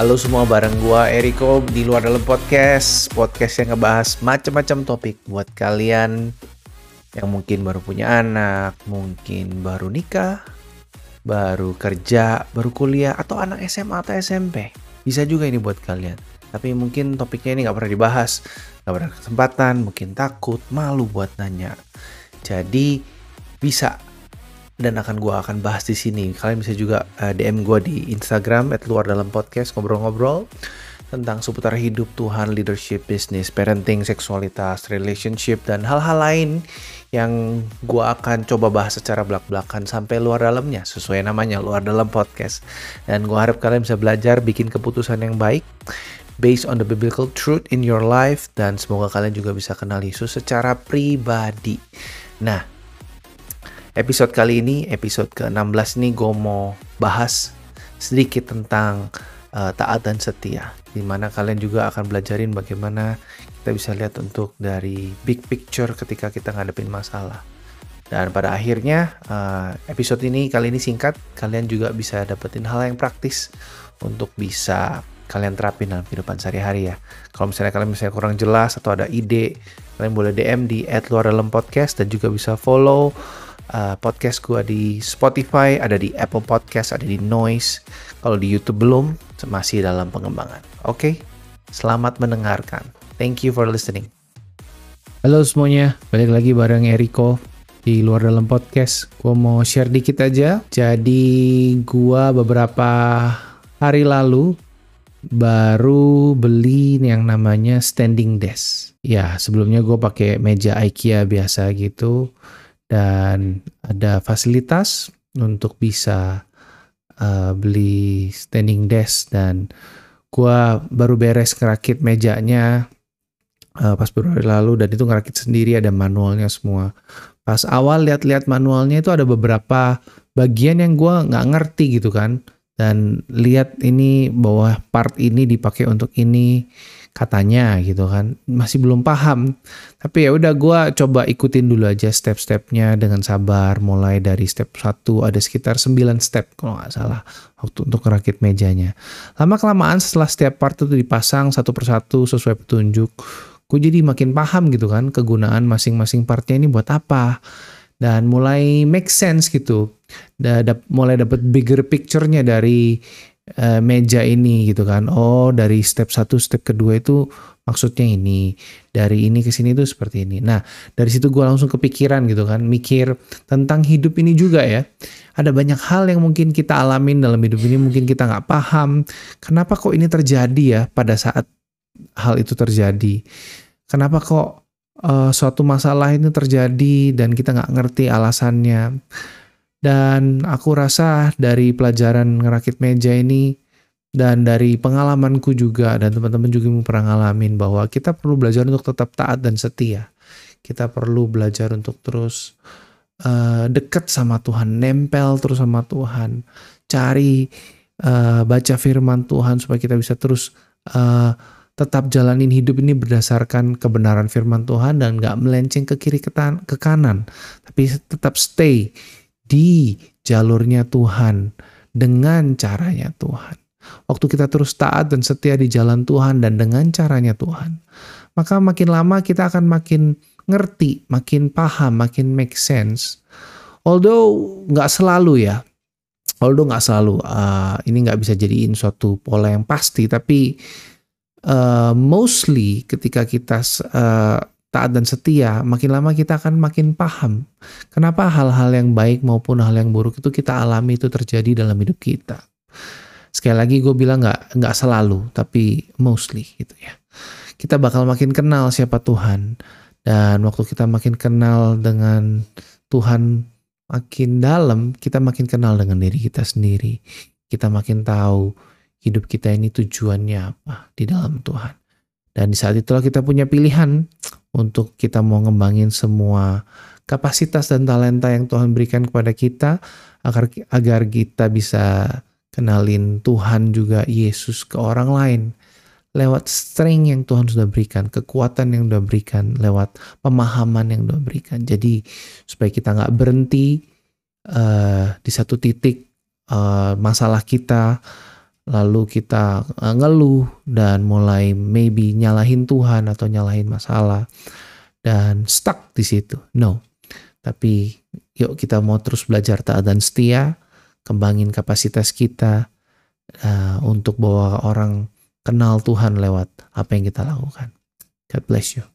Halo semua bareng gua Eriko di luar dalam podcast. Podcast yang ngebahas macam-macam topik buat kalian Yang mungkin baru punya anak, mungkin baru nikah Baru kerja, baru kuliah, atau anak SMA atau SMP Bisa juga ini buat kalian. Tapi mungkin topiknya ini gak pernah dibahas. Gak pernah kesempatan, mungkin takut, malu buat nanya. Jadi bisa dan akan gue akan bahas di sini. Kalian bisa juga uh, DM gue di Instagram at luar dalam podcast ngobrol-ngobrol tentang seputar hidup Tuhan, leadership, business, parenting, seksualitas, relationship, dan hal-hal lain yang gue akan coba bahas secara belak-belakan sampai luar dalamnya, sesuai namanya, luar dalam podcast. Dan gue harap kalian bisa belajar bikin keputusan yang baik, based on the biblical truth in your life, dan semoga kalian juga bisa kenal Yesus secara pribadi. Nah, Episode kali ini, episode ke-16 nih gue mau bahas sedikit tentang uh, taat dan setia. Di mana kalian juga akan belajarin bagaimana kita bisa lihat untuk dari big picture ketika kita ngadepin masalah. Dan pada akhirnya uh, episode ini kali ini singkat, kalian juga bisa dapetin hal yang praktis untuk bisa kalian terapin dalam kehidupan sehari-hari ya. Kalau misalnya kalian misalnya kurang jelas atau ada ide, kalian boleh DM di @luar_dalam_podcast dan juga bisa follow uh, podcast gue di Spotify, ada di Apple Podcast, ada di Noise. Kalau di YouTube belum, masih dalam pengembangan. Oke, okay? selamat mendengarkan. Thank you for listening. Halo semuanya, balik lagi bareng Eriko di luar dalam podcast. Gue mau share dikit aja. Jadi gue beberapa hari lalu baru beli yang namanya standing desk. Ya, sebelumnya gue pakai meja IKEA biasa gitu dan ada fasilitas untuk bisa uh, beli standing desk dan gua baru beres ngerakit mejanya uh, pas beberapa hari lalu dan itu ngerakit sendiri ada manualnya semua. Pas awal lihat-lihat manualnya itu ada beberapa bagian yang gua nggak ngerti gitu kan. Dan lihat ini bahwa part ini dipakai untuk ini katanya gitu kan. Masih belum paham. Tapi ya udah gue coba ikutin dulu aja step-stepnya dengan sabar. Mulai dari step 1 ada sekitar 9 step kalau nggak salah waktu untuk merakit mejanya. Lama kelamaan setelah setiap part itu dipasang satu persatu sesuai petunjuk gue jadi makin paham gitu kan kegunaan masing-masing partnya ini buat apa. Dan mulai make sense gitu. Da, da, mulai dapat bigger picture-nya dari uh, meja ini gitu kan. Oh, dari step satu, step kedua itu maksudnya ini. Dari ini ke sini tuh seperti ini. Nah, dari situ gue langsung kepikiran gitu kan, mikir tentang hidup ini juga ya. Ada banyak hal yang mungkin kita alamin dalam hidup ini, mungkin kita nggak paham. Kenapa kok ini terjadi ya pada saat hal itu terjadi? Kenapa kok uh, suatu masalah ini terjadi dan kita nggak ngerti alasannya? Dan aku rasa dari pelajaran ngerakit meja ini dan dari pengalamanku juga dan teman-teman juga pernah ngalamin bahwa kita perlu belajar untuk tetap taat dan setia. Kita perlu belajar untuk terus uh, dekat sama Tuhan, nempel terus sama Tuhan, cari uh, baca firman Tuhan supaya kita bisa terus uh, tetap jalanin hidup ini berdasarkan kebenaran firman Tuhan dan gak melenceng ke kiri ke, ke kanan, tapi tetap stay di jalurnya Tuhan dengan caranya Tuhan. Waktu kita terus taat dan setia di jalan Tuhan dan dengan caranya Tuhan, maka makin lama kita akan makin ngerti, makin paham, makin make sense. Although nggak selalu ya, although nggak selalu, uh, ini nggak bisa jadiin suatu pola yang pasti, tapi uh, mostly ketika kita uh, taat dan setia, makin lama kita akan makin paham kenapa hal-hal yang baik maupun hal yang buruk itu kita alami itu terjadi dalam hidup kita. Sekali lagi gue bilang nggak nggak selalu, tapi mostly gitu ya. Kita bakal makin kenal siapa Tuhan dan waktu kita makin kenal dengan Tuhan makin dalam, kita makin kenal dengan diri kita sendiri. Kita makin tahu hidup kita ini tujuannya apa di dalam Tuhan. Dan di saat itulah kita punya pilihan untuk kita mau ngembangin semua kapasitas dan talenta yang Tuhan berikan kepada kita agar agar kita bisa kenalin Tuhan juga Yesus ke orang lain lewat strength yang Tuhan sudah berikan, kekuatan yang sudah berikan, lewat pemahaman yang sudah berikan. Jadi supaya kita nggak berhenti uh, di satu titik uh, masalah kita, lalu kita uh, ngeluh dan mulai maybe nyalahin Tuhan atau nyalahin masalah dan stuck di situ. No. Tapi yuk kita mau terus belajar taat dan setia, kembangin kapasitas kita uh, untuk bawa orang kenal Tuhan lewat apa yang kita lakukan. God bless you.